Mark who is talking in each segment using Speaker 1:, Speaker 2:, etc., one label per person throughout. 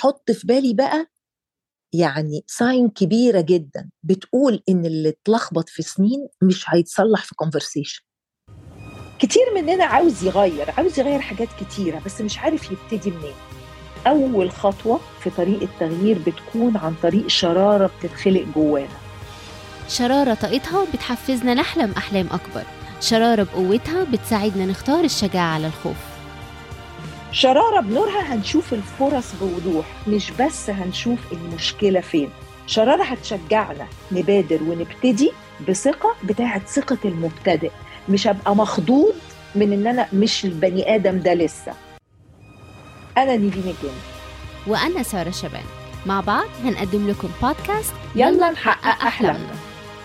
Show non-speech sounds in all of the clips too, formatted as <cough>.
Speaker 1: أحط في بالي بقى يعني sign كبيرة جدا بتقول إن اللي اتلخبط في سنين مش هيتصلح في conversation كتير مننا عاوز يغير عاوز يغير حاجات كتيرة بس مش عارف يبتدي منين. أول خطوة في طريق التغيير بتكون عن طريق شرارة بتتخلق جوانا.
Speaker 2: شرارة طاقتها بتحفزنا نحلم أحلام أكبر. شرارة بقوتها بتساعدنا نختار الشجاعة على الخوف.
Speaker 1: شرارة بنورها هنشوف الفرص بوضوح مش بس هنشوف المشكلة فين. شرارة هتشجعنا نبادر ونبتدي بثقة بتاعت ثقة المبتدئ. مش هبقى مخضوض من إن أنا مش البني آدم ده لسه. أنا نيفين الجن
Speaker 2: وأنا سارة شبان. مع بعض هنقدم لكم بودكاست
Speaker 1: يلا نحقق أحلامنا.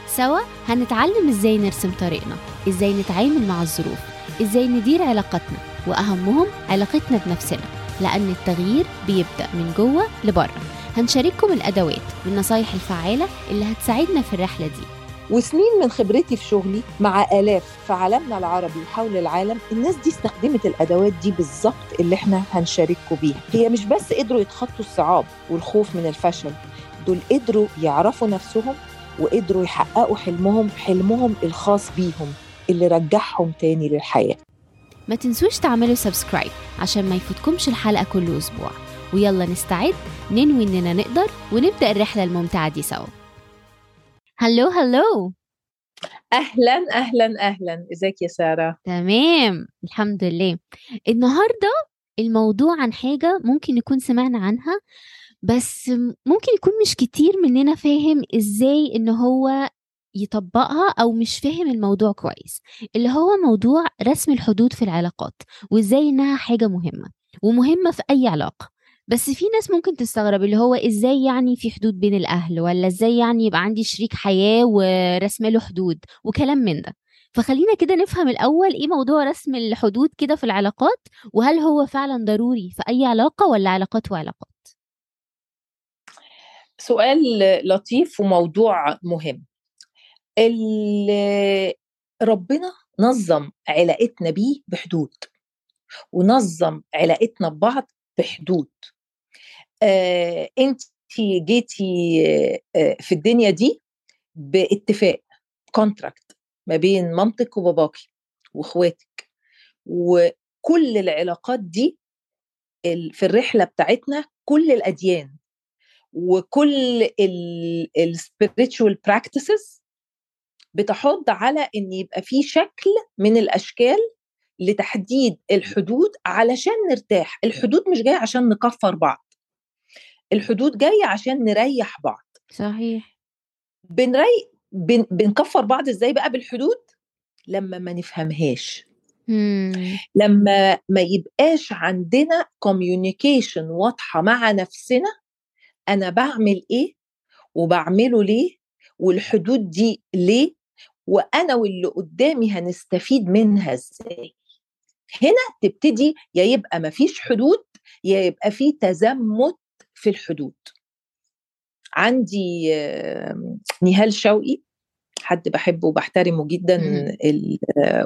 Speaker 2: سوا هنتعلم إزاي نرسم طريقنا إزاي نتعامل مع الظروف إزاي ندير علاقاتنا. وأهمهم علاقتنا بنفسنا لأن التغيير بيبدأ من جوة لبره. هنشارككم الأدوات والنصايح الفعالة اللي هتساعدنا في الرحلة دي.
Speaker 1: وسنين من خبرتي في شغلي مع آلاف في عالمنا العربي وحول العالم الناس دي استخدمت الأدوات دي بالظبط اللي إحنا هنشارككم بيها. هي مش بس قدروا يتخطوا الصعاب والخوف من الفشل دول قدروا يعرفوا نفسهم وقدروا يحققوا حلمهم حلمهم الخاص بيهم اللي رجعهم تاني للحياة.
Speaker 2: ما تنسوش تعملوا سبسكرايب عشان ما يفوتكمش الحلقة كل أسبوع. ويلا نستعد ننوي إننا نقدر ونبدأ الرحلة الممتعة دي سوا. هلو هلو.
Speaker 1: أهلا أهلا أهلا. إزيك يا سارة؟
Speaker 2: تمام الحمد لله. النهارده الموضوع عن حاجة ممكن نكون سمعنا عنها بس ممكن يكون مش كتير مننا فاهم إزاي إن هو يطبقها أو مش فاهم الموضوع كويس. اللي هو موضوع رسم الحدود في العلاقات وإزاي إنها حاجة مهمة ومهمة في أي علاقة. بس في ناس ممكن تستغرب اللي هو إزاي يعني في حدود بين الأهل ولا إزاي يعني يبقى عندي شريك حياة ورسم له حدود وكلام من ده. فخلينا كده نفهم الأول إيه موضوع رسم الحدود كده في العلاقات وهل هو فعلا ضروري في أي علاقة ولا علاقات وعلاقات؟
Speaker 1: سؤال لطيف وموضوع مهم. ربنا نظم علاقتنا بيه بحدود ونظم علاقتنا ببعض بحدود. آه انت جيتي آه في الدنيا دي باتفاق كونتراكت ما بين مامتك وباباكي واخواتك. وكل العلاقات دي في الرحلة بتاعتنا كل الأديان وكل السبiritual براكتسز بتحض على إن يبقى في شكل من الأشكال لتحديد الحدود علشان نرتاح. الحدود مش جاية عشان نكفر بعض. الحدود جاية عشان نريح بعض.
Speaker 2: صحيح.
Speaker 1: بنري بن... بنكفر بعض إزاي بقى بالحدود؟ لما ما نفهمهاش.
Speaker 2: مم.
Speaker 1: لما ما يبقاش عندنا كوميونيكيشن واضحة مع نفسنا أنا بعمل إيه وبعمله ليه؟ والحدود دي ليه؟ وأنا واللي قدامي هنستفيد منها إزاي؟ هنا تبتدي يا يبقى مفيش حدود يا يبقى في تزمت في الحدود. عندي نهال شوقي حد بحبه وبحترمه جدا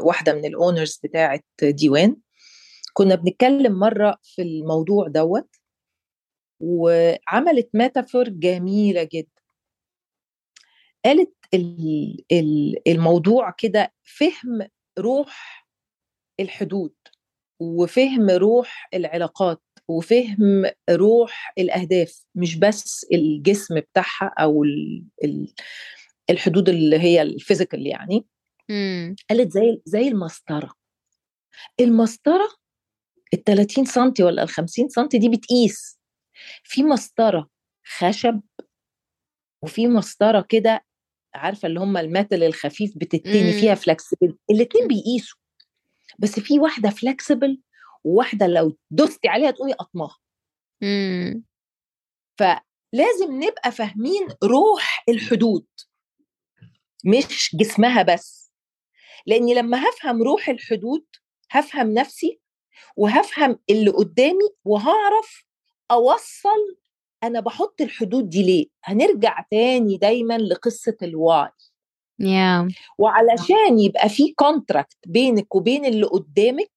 Speaker 1: واحدة من ال owners بتاعه ديوان. كنا بنتكلم مرة في الموضوع دوت وعملت metaphor جميلة جدا. قالت ال- ال- الموضوع كده فهم روح الحدود وفهم روح العلاقات وفهم روح الأهداف مش بس الجسم بتاعها أو ال- ال- الحدود اللي هي الفيزيكال يعني.
Speaker 2: مم.
Speaker 1: قالت زي زي المسطرة. المسطرة ال 30 سم ولا ال 50 سم دي بتقيس. في مسطرة خشب وفي مسطرة كده عارفة اللي هم ال metal الخفيف بتتني
Speaker 2: مم.
Speaker 1: فيها flexible الاتنين بيقيسوا. بس في واحدة flexible وواحدة لو دوستي عليها تقومي قطماها.
Speaker 2: مم.
Speaker 1: فلازم نبقى فاهمين روح الحدود. مش جسمها بس. لاني لما هفهم روح الحدود هفهم نفسي وهفهم اللي قدامي وهعرف أوصل أنا بحط الحدود دي ليه؟ هنرجع تاني دايما لقصة ال why
Speaker 2: يا
Speaker 1: وعلشان يبقى في contract بينك وبين اللي قدامك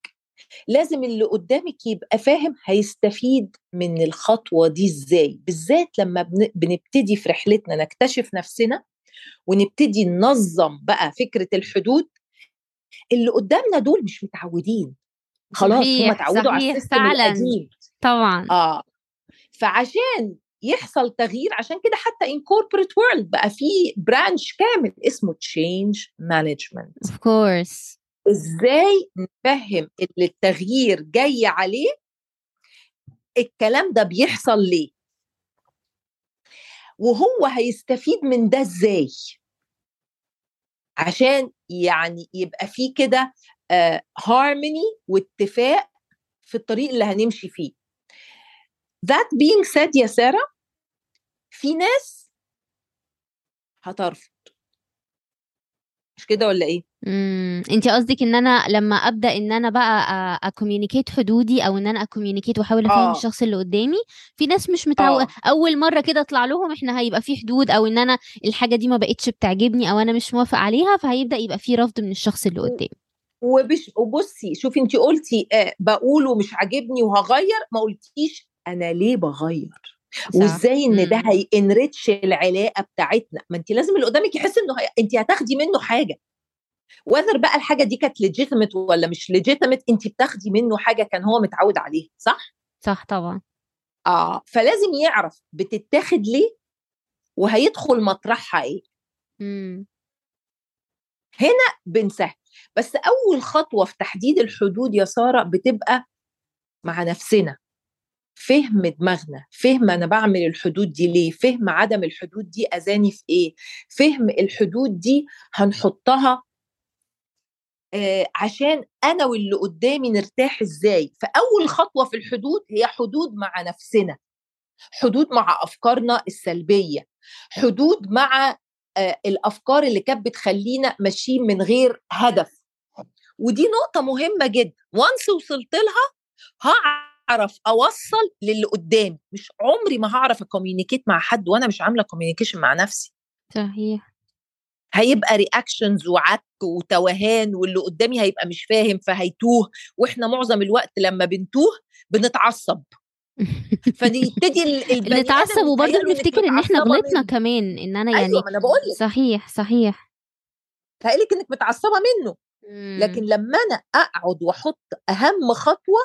Speaker 1: لازم اللي قدامك يبقى فاهم هيستفيد من الخطوة دي إزاي. بالذات لما بنبتدي في رحلتنا نكتشف نفسنا ونبتدي ننظم بقى فكرة الحدود اللي قدامنا دول مش متعودين. خلاص هم اتعودوا على ال
Speaker 2: system
Speaker 1: القديم.
Speaker 2: طبعا.
Speaker 1: آه. فعشان يحصل تغيير عشان كده حتى in corporate world بقى في branch كامل اسمه change management
Speaker 2: of course
Speaker 1: إزاي نفهم اللي التغيير جاي عليه؟ الكلام ده بيحصل ليه؟ وهو هيستفيد من ده إزاي؟ عشان يعني يبقى في كده هارموني واتفاق في الطريق اللي هنمشي فيه. That being said يا سارة في ناس هترفض مش كده ولا إيه
Speaker 2: امم انت قصدك إن أنا لما أبدأ إن أنا بقى أ communicate حدودي أو إن أنا أ communicate وأحاول أفهم
Speaker 1: آه.
Speaker 2: الشخص اللي قدامي في ناس مش متعود
Speaker 1: آه.
Speaker 2: أول مرة كده أطلع لهم إحنا هيبقى في حدود أو إن أنا الحاجة دي ما بقتش بتعجبني أو أنا مش موافق عليها فهيبدأ يبقى في رفض من الشخص اللي قدامي
Speaker 1: وبش وبصي شوفي انت قلتي آه بقوله مش عاجبني وهغير ما قلتيش أنا ليه بغير
Speaker 2: صح.
Speaker 1: وإزاي إن ده
Speaker 2: مم.
Speaker 1: هي enrich العلاقة بتاعتنا؟ ما انت لازم اللي قدامك يحس إنه هي... انت هتاخدي منه حاجة. whether بقى الحاجة دي كانت legitimate ولا مش legitimate انت بتاخدي منه حاجة كان هو متعود عليها صح؟
Speaker 2: صح طبعا.
Speaker 1: آه فلازم يعرف بتتاخد ليه وهيدخل مطرحها إيه.
Speaker 2: إمم.
Speaker 1: بنسهل. بس أول خطوة في تحديد الحدود يا سارة بتبقى مع نفسنا. فهم دماغنا فهم أنا بعمل الحدود دي ليه؟ فهم عدم الحدود دي أذاني في إيه؟ فهم الحدود دي هنحطها آه عشان أنا واللي قدامي نرتاح إزاي؟ فأول خطوة في الحدود هي حدود مع نفسنا حدود مع أفكارنا السلبية حدود مع آه الأفكار اللي كانت بتخلينا ماشيين من غير هدف. ودي نقطة مهمة جدا و once وصلت لها هعرف أوصل للي قدامي. مش عمري ما هعرف أ communicate مع حد وأنا مش عاملة communication مع نفسي.
Speaker 2: صحيح.
Speaker 1: هيبقى reactions وعك وتوهان واللي قدامي هيبقى مش فاهم فهيتوه. وإحنا معظم الوقت لما بنتوه بنتعصب. <laughs> فنبتدي <laughs>
Speaker 2: نتعصب وبرضه بنفتكر إن
Speaker 1: إحنا
Speaker 2: غلطنا. كمان إن أنا يعني
Speaker 1: أيوه ما أنا بقول لك.
Speaker 2: صحيح صحيح.
Speaker 1: هيقلك إنك متعصبة منه. لكن لما أنا أقعد وأحط أهم خطوة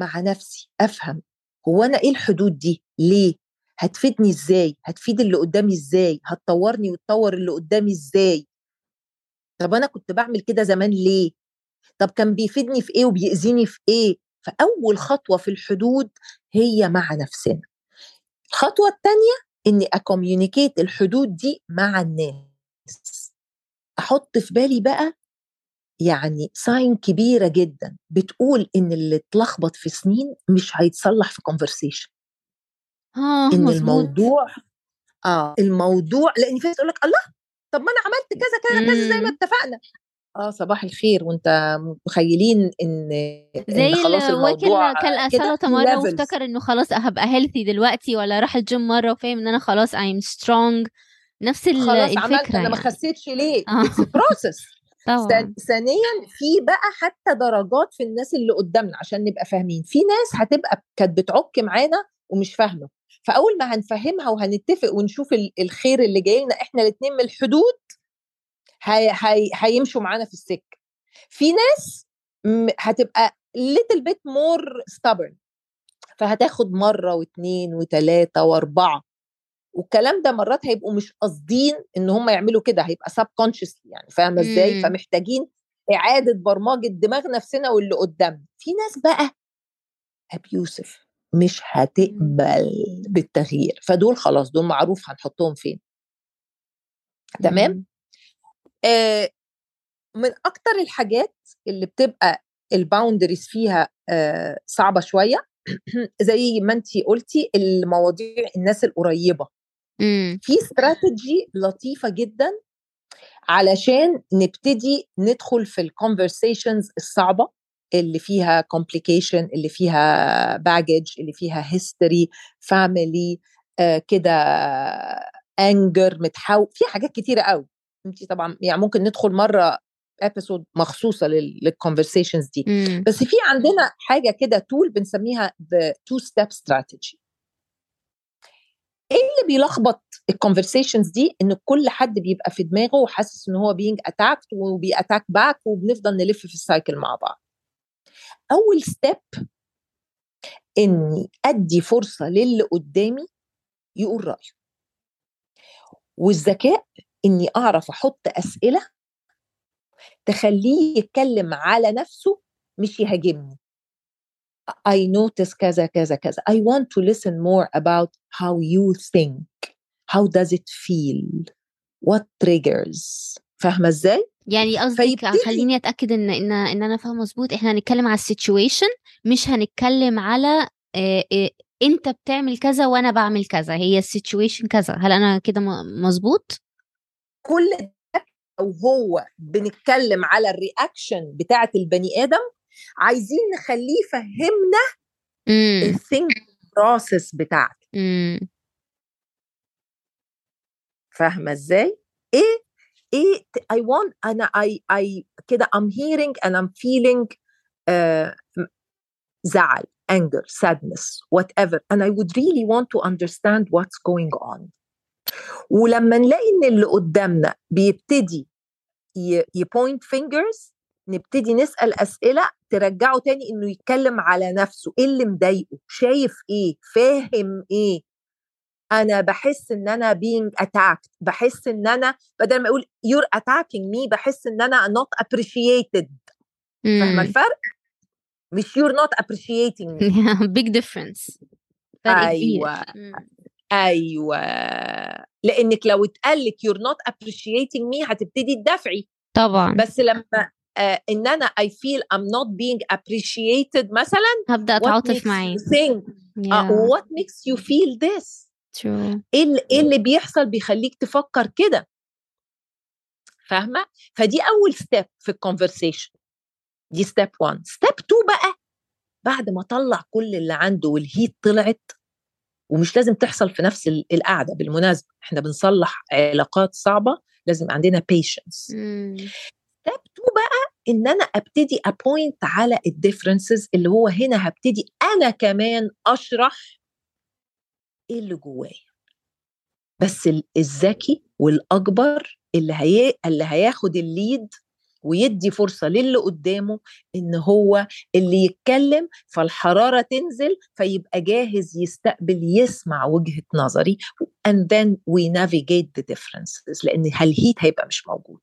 Speaker 1: مع نفسي أفهم. هو أنا إيه الحدود دي؟ ليه؟ هتفيدني إزاي؟ هتفيد اللي قدامي إزاي؟ هتطورني وتطور اللي قدامي إزاي؟ طب أنا كنت بعمل كده زمان ليه؟ طب كان بيفيدني في إيه وبيأذيني في إيه؟ فأول خطوة في الحدود هي مع نفسنا. الخطوة الثانية إني أ communicate الحدود دي مع الناس. أحط في بالي بقى يعني sign كبيرة جدا بتقول إن اللي اتلخبط في سنين مش هيتصلح في conversation
Speaker 2: آه
Speaker 1: إن
Speaker 2: مظبوط.
Speaker 1: الموضوع آه الموضوع لأن في ناس تقول لك الله طب ما أنا عملت كذا كذا كذا زي ما. اتفقنا. آه صباح الخير وأنت متخيلين إن
Speaker 2: زي
Speaker 1: ان خلاص الموضوع في
Speaker 2: مرة
Speaker 1: levels.
Speaker 2: وافتكر إنه خلاص هبقى healthy دلوقتي ولا راح الجيم مرة وفاهم إن أنا خلاص I'm strong. نفس ال-
Speaker 1: خلاص عملت أنا ما
Speaker 2: يعني.
Speaker 1: خسيتش ليه؟
Speaker 2: آه.
Speaker 1: it's process
Speaker 2: طبعا.
Speaker 1: ثانيا في بقى حتى درجات في الناس اللي قدامنا عشان نبقى فاهمين. في ناس هتبقى كانت بتعك معانا ومش فاهمة. فأول ما هنفهمها وهنتفق ونشوف ال- الخير اللي جاي لنا إحنا الاثنين من الحدود هي هي هيمشوا معانا في السكة. في ناس هتبقى little bit more stubborn. فهتاخد مرة واثنين وثلاثه وأربعة. والكلام ده مرات هيبقوا مش قاصدين إن هم يعملوا كده هيبقى سب كونشس يعني فاهمة إزاي
Speaker 2: مم.
Speaker 1: فمحتاجين إعادة برمجة دماغ نفسنا واللي قدامنا في ناس بقى ابيوسف مش هتقبل بالتغيير فدول خلاص دول معروف هنحطهم فين تمام. آه من أكتر الحاجات اللي بتبقى ال boundaries فيها آه صعبة شوية <clears throat> زي ما انت قلتي المواضيع الناس
Speaker 2: القريبة.
Speaker 1: في استراتيجي لطيفة جدا علشان نبتدي ندخل في ال conversations الصعبة اللي فيها complication اللي فيها baggage اللي فيها family آه كده anger متحول في حاجات كتيرة قوي. انت طبعا يعني ممكن ندخل مرة episode مخصوصة لل conversations دي.
Speaker 2: مم.
Speaker 1: بس في عندنا حاجة كده tool بنسميها the two step strategy. إيه اللي بيلخبط ال conversations دي؟ إن كل حد بيبقى في دماغه وحاسس إن هو being attacked وبي attack back وبنفضل نلف في ال cycle مع بعض. أول ستيب إني أدي فرصة للي قدامي يقول رأيه. والذكاء إني أعرف أحط أسئلة تخليه يتكلم على نفسه مش يهاجمني. I notice كذا كذا كذا. I want to listen more about how you think. How does it feel? What triggers? فاهمة إزاي؟
Speaker 2: يعني قصدك خليني أتأكد إن إن إن أنا فاهمة مظبوط. إحنا هنتكلم على ال situation مش هنتكلم على آه، آه، أنت بتعمل كذا وأنا بعمل كذا. هي ال situation كذا. هل أنا كده مظبوط؟
Speaker 1: كل ده أو هو بنتكلم على ال reaction بتاعة البني آدم عايزين نخليه يفهمنا
Speaker 2: ال
Speaker 1: thinking process بتاعته فاهمة إزاي؟ إيه إيه I want أنا I I كده I'm hearing and I'm feeling uh, زعل anger sadness whatever. And I would really want to understand what's going on. ولما نلاقي إن اللي قدامنا بيبتدي ي point fingers نبتدي نسأل أسئلة ترجعه تاني إنه يتكلم على نفسه إيه اللي مضايقه؟ شايف إيه؟ فاهم إيه؟ أنا بحس إن أنا being attacked بحس إن أنا بدل ما أقول you're attacking me بحس إن أنا not appreciated. فاهمة الفرق؟ مش you're not appreciating me. <laughs>
Speaker 2: Big difference.
Speaker 1: أيوه.
Speaker 2: مم.
Speaker 1: أيوه. لأنك لو اتقال لك you're not appreciating me هتبتدي تدافعي.
Speaker 2: طبعا.
Speaker 1: بس لما إن أنا I feel I'm not being appreciated مثلا؟
Speaker 2: هبدأ
Speaker 1: أتعاطف
Speaker 2: معاه
Speaker 1: think
Speaker 2: yeah.
Speaker 1: uh, what makes you feel this
Speaker 2: true.
Speaker 1: إيه اللي, إيه اللي بيحصل بيخليك تفكر كده؟ فاهمة؟ فدي أول step في ال conversation دي step 1 step 2 بقى بعد ما طلع كل اللي عنده وال heat طلعت ومش لازم تحصل في نفس ال- القعدة بالمناسبة. إحنا بنصلح علاقات صعبة لازم عندنا patience.
Speaker 2: مم.
Speaker 1: step 2 بقى إن أنا أبتدي أ point على ال differences اللي هو هنا هبتدي أنا كمان أشرح إيه اللي جوايا بس ال- الذكي والأكبر اللي هي اللي هياخد الليد ويدي فرصة للي قدامه إن هو اللي يتكلم فالحرارة تنزل فيبقى جاهز يستقبل يسمع وجهة نظري and then we navigate the differences لأن الهيت هيبقى مش موجود.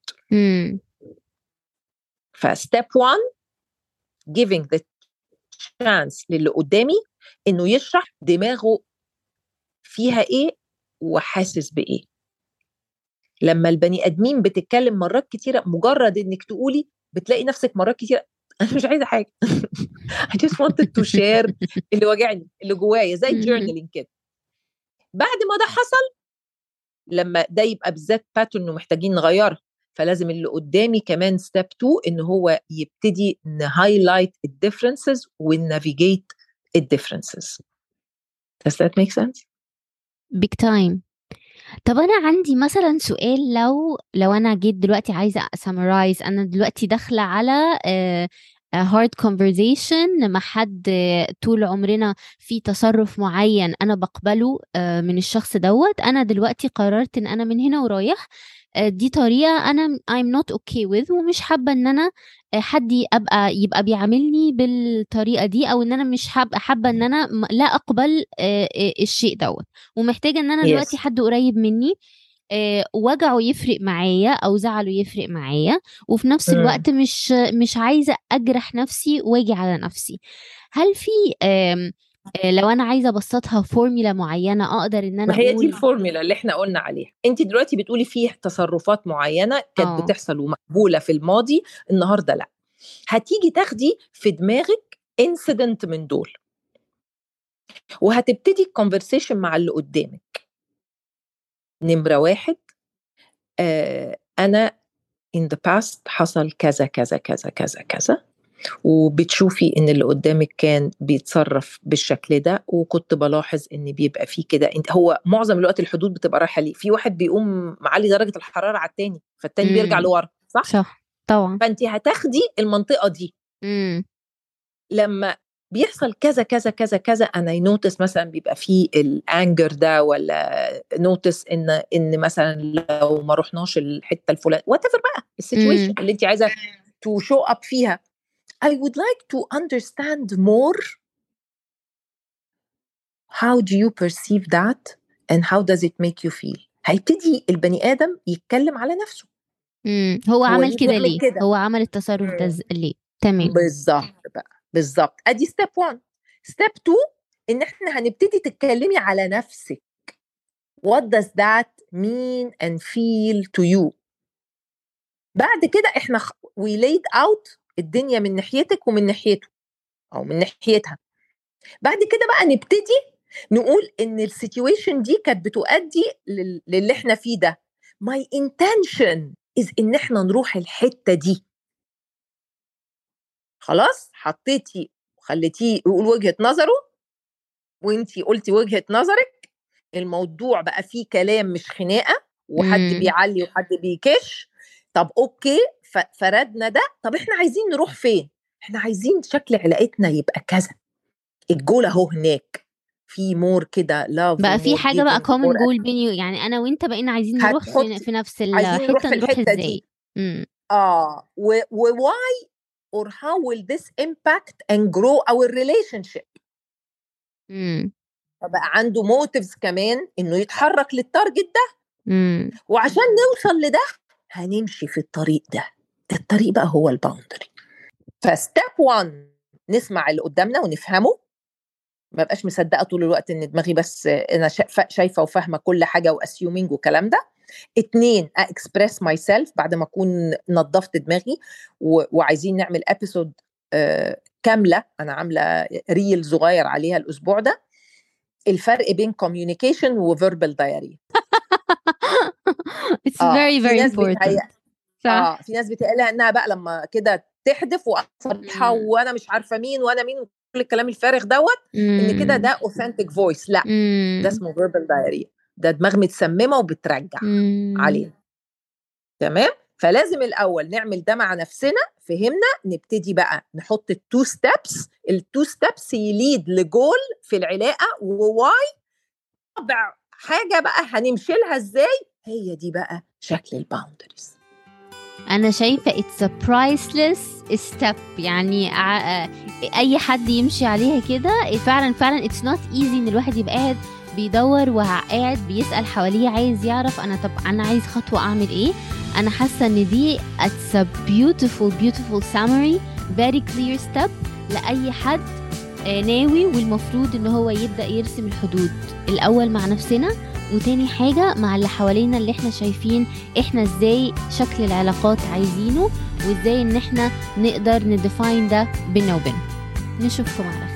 Speaker 2: ف
Speaker 1: step 1 giving the chance للي قدامي إنه يشرح دماغه فيها إيه وحاسس بإيه. لما البني أدمين بتتكلم مرات كتيرة مجرد إنك تقولي بتلاقي نفسك مرات كتيرة <laughs> أنا مش عايزة حاجة. <laughs> I just wanted to share اللي واجعني اللي جوايا زي.
Speaker 2: ال
Speaker 1: journaling كده. بعد ما ده حصل لما ده يبقى بالذات pattern انه محتاجين نغيرها فلازم اللي قدامي كمان step 2 إن هو يبتدي نهايلايت الديفرنسز ونافيجيت الديفرنسز Does that make sense؟
Speaker 2: big time. طب أنا عندي مثلا سؤال لو لو أنا جيت دلوقتي عايزة summarize أنا دلوقتي داخلة على آه، آه، conversation مع حد طول عمرنا في تصرف معين أنا بقبله آه، من الشخص دوت. أنا دلوقتي قررت إن أنا من هنا ورايح دي طريقة أنا I'm not okay with ومش حابة إن أنا آه، حد أبقى يبقى بيعاملني بالطريقة دي أو إن أنا مش حابه حابة إن أنا لا أقبل آه، آه، الشيء دوت ومحتاجة إن أنا
Speaker 1: Yes.
Speaker 2: دلوقتي حد قريب مني آه، وجعه يفرق معايا أو زعله يفرق معايا وفي نفس. الوقت مش مش عايزة أجرح نفسي وأجي على نفسي هل في آه، لو أنا عايزة أبسطها فورميلا معينة أقدر إن أنا
Speaker 1: ما هي دي الفورميلا اللي إحنا قلنا عليها. انت دلوقتي بتقولي فيه تصرفات معينة كانت
Speaker 2: آه.
Speaker 1: بتحصل ومقبولة في الماضي النهارده لأ. هتيجي تاخدي في دماغك incident من دول. وهتبتدي ال conversation مع اللي قدامك. نمرة واحد آه أنا in the past حصل كذا كذا كذا كذا كذا. وبتشوفي إن اللي قدامك كان بيتصرف بالشكل ده وكنت بلاحظ إن بيبقى فيه كده. انت هو معظم الوقت الحدود بتبقى رايحة ليه؟ في واحد بيقوم معلي درجة الحرارة على التاني فالتاني بيرجع
Speaker 2: مم.
Speaker 1: لورا صح؟
Speaker 2: صح طبعا.
Speaker 1: فانت هتاخدي المنطقة دي.
Speaker 2: امم.
Speaker 1: لما بيحصل كذا كذا كذا كذا أنا ب notice مثلا بيبقى فيه ال anger ده ولا notice إن إن مثلا لو ما رحناش الحتة الفلانية what بقى ال situation اللي انت عايزة to show up فيها. I would like to understand more how do you perceive that and how does it make you feel? هيبتدي البني آدم يتكلم على نفسه.
Speaker 2: هو
Speaker 1: هو
Speaker 2: عمل كده ليه؟
Speaker 1: كده؟
Speaker 2: هو عمل التصرف ده ليه؟ تمام.
Speaker 1: بالظبط بقى بالظبط. أدي step 1 step 2 إن إحنا هنبتدي تتكلمي على نفسك. What does that mean and feel to you? بعد كده إحنا we laid out الدنيا من ناحيتك ومن ناحيته أو من ناحيتها. بعد كده بقى نبتدي نقول إن ال situation دي كانت بتؤدي لل- للي إحنا فيه ده. My intention is إن إحنا نروح الحتة دي. خلاص؟ حطيتي وخليتيه يقول وجهة نظره وإنتي قلتي وجهة نظرك. الموضوع بقى فيه كلام مش خناقة وحد
Speaker 2: مم.
Speaker 1: بيعلي وحد بيكش. طب أوكي فردنا ده طب إحنا عايزين نروح فين؟ إحنا عايزين شكل علاقتنا يبقى كذا. الجول أهو هناك. في more كده love
Speaker 2: بقى في حاجة بقى common goal بيني يعني أنا وأنت بقينا عايزين نروح في, نفس
Speaker 1: نروح
Speaker 2: الحته
Speaker 1: في
Speaker 2: نروح
Speaker 1: الحتة إزاي.
Speaker 2: امم.
Speaker 1: آه. و و why or how will this impact and grow our relationship?
Speaker 2: امم.
Speaker 1: فبقى عنده motives كمان إنه يتحرك لل target ده.
Speaker 2: امم.
Speaker 1: وعشان نوصل لده هنمشي في الطريق ده. الطريق بقى هو ال boundary. ف step 1 نسمع اللي قدامنا ونفهمه. ما بقاش مصدقة طول الوقت إن دماغي بس أنا شا- شايفة وفاهمة كل حاجة و assuming والكلام ده. اتنين express myself بعد ما أكون نظفت دماغي. وعايزين نعمل episode آه كاملة أنا عاملة reel صغير عليها الأسبوع ده. الفرق بين communication و verbal diarrhea
Speaker 2: it's
Speaker 1: آه،
Speaker 2: very very important. صح
Speaker 1: آه في ناس بتقلها إنها بقى لما كده تحدف وصريحه
Speaker 2: مم.
Speaker 1: وأنا مش عارفة مين وأنا مين كل الكلام الفارغ دوت إن كده
Speaker 2: مم.
Speaker 1: ده authentic voice لأ
Speaker 2: مم.
Speaker 1: ده اسمه verbal diarrhea ده دماغ متسممة وبترجع. علينا تمام فلازم الأول نعمل ده مع نفسنا فهمنا نبتدي بقى نحط التو ستيبس التو ستيبس يليد لجول في العلاقة و why رابع حاجة بقى هنمشي لها إزاي هي دي بقى شكل الباوندريز
Speaker 2: أنا شايفة it's a priceless step. يعني ع- أي حد يمشي عليها كده فعلا فعلا it's not easy إن الواحد يبقى قاعد بيدور وقاعد بيسأل حواليه عايز يعرف أنا طب أنا عايز خطوة أعمل إيه؟ أنا حاسة إن دي it's a beautiful beautiful summary very clear step لأي حد آه، ناوي والمفروض إن هو يبدأ يرسم الحدود. الأول مع نفسنا وتاني حاجة مع اللي حوالينا اللي إحنا شايفين إحنا إزاي شكل العلاقات عايزينه وازاي ان إحنا نقدر نديفاين ده بينا وبينهم. نشوفكم على